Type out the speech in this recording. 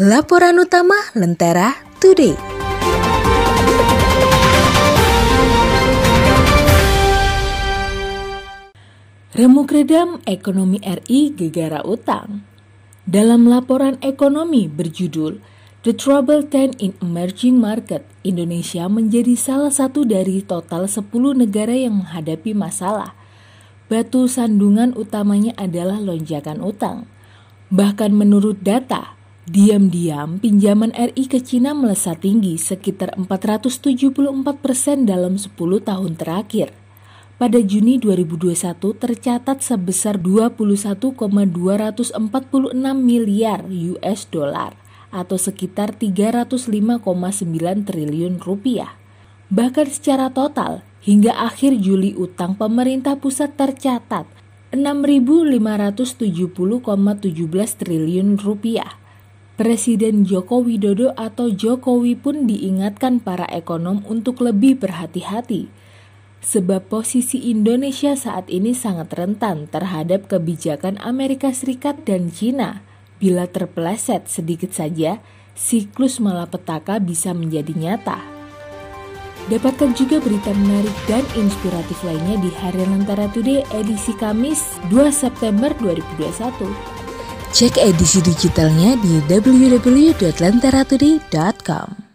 Laporan utama Lentera Today. Remuk redam ekonomi RI gegara utang. Dalam laporan ekonomi berjudul The Trouble Ten in Emerging Market, Indonesia menjadi salah satu dari total 10 negara yang menghadapi masalah. Batu sandungan utamanya adalah lonjakan utang. Bahkan menurut data, diam-diam pinjaman RI ke Cina melesat tinggi sekitar 474 persen dalam 10 tahun terakhir. Pada Juni 2021 tercatat sebesar 21,246 miliar US dollar atau sekitar 305,9 triliun rupiah. Bahkan secara total, hingga akhir Juli utang pemerintah pusat tercatat 6.570,17 triliun rupiah. Presiden Joko Widodo atau Jokowi pun diingatkan para ekonom untuk lebih berhati-hati sebab posisi Indonesia saat ini sangat rentan terhadap kebijakan Amerika Serikat dan Cina Bila terpeleset sedikit saja, siklus malapetaka bisa menjadi nyata. Dapatkan juga berita menarik dan inspiratif lainnya di Hari Lentera Today edisi Kamis 2 September 2021. Cek edisi digitalnya di www.lenteratoday.com.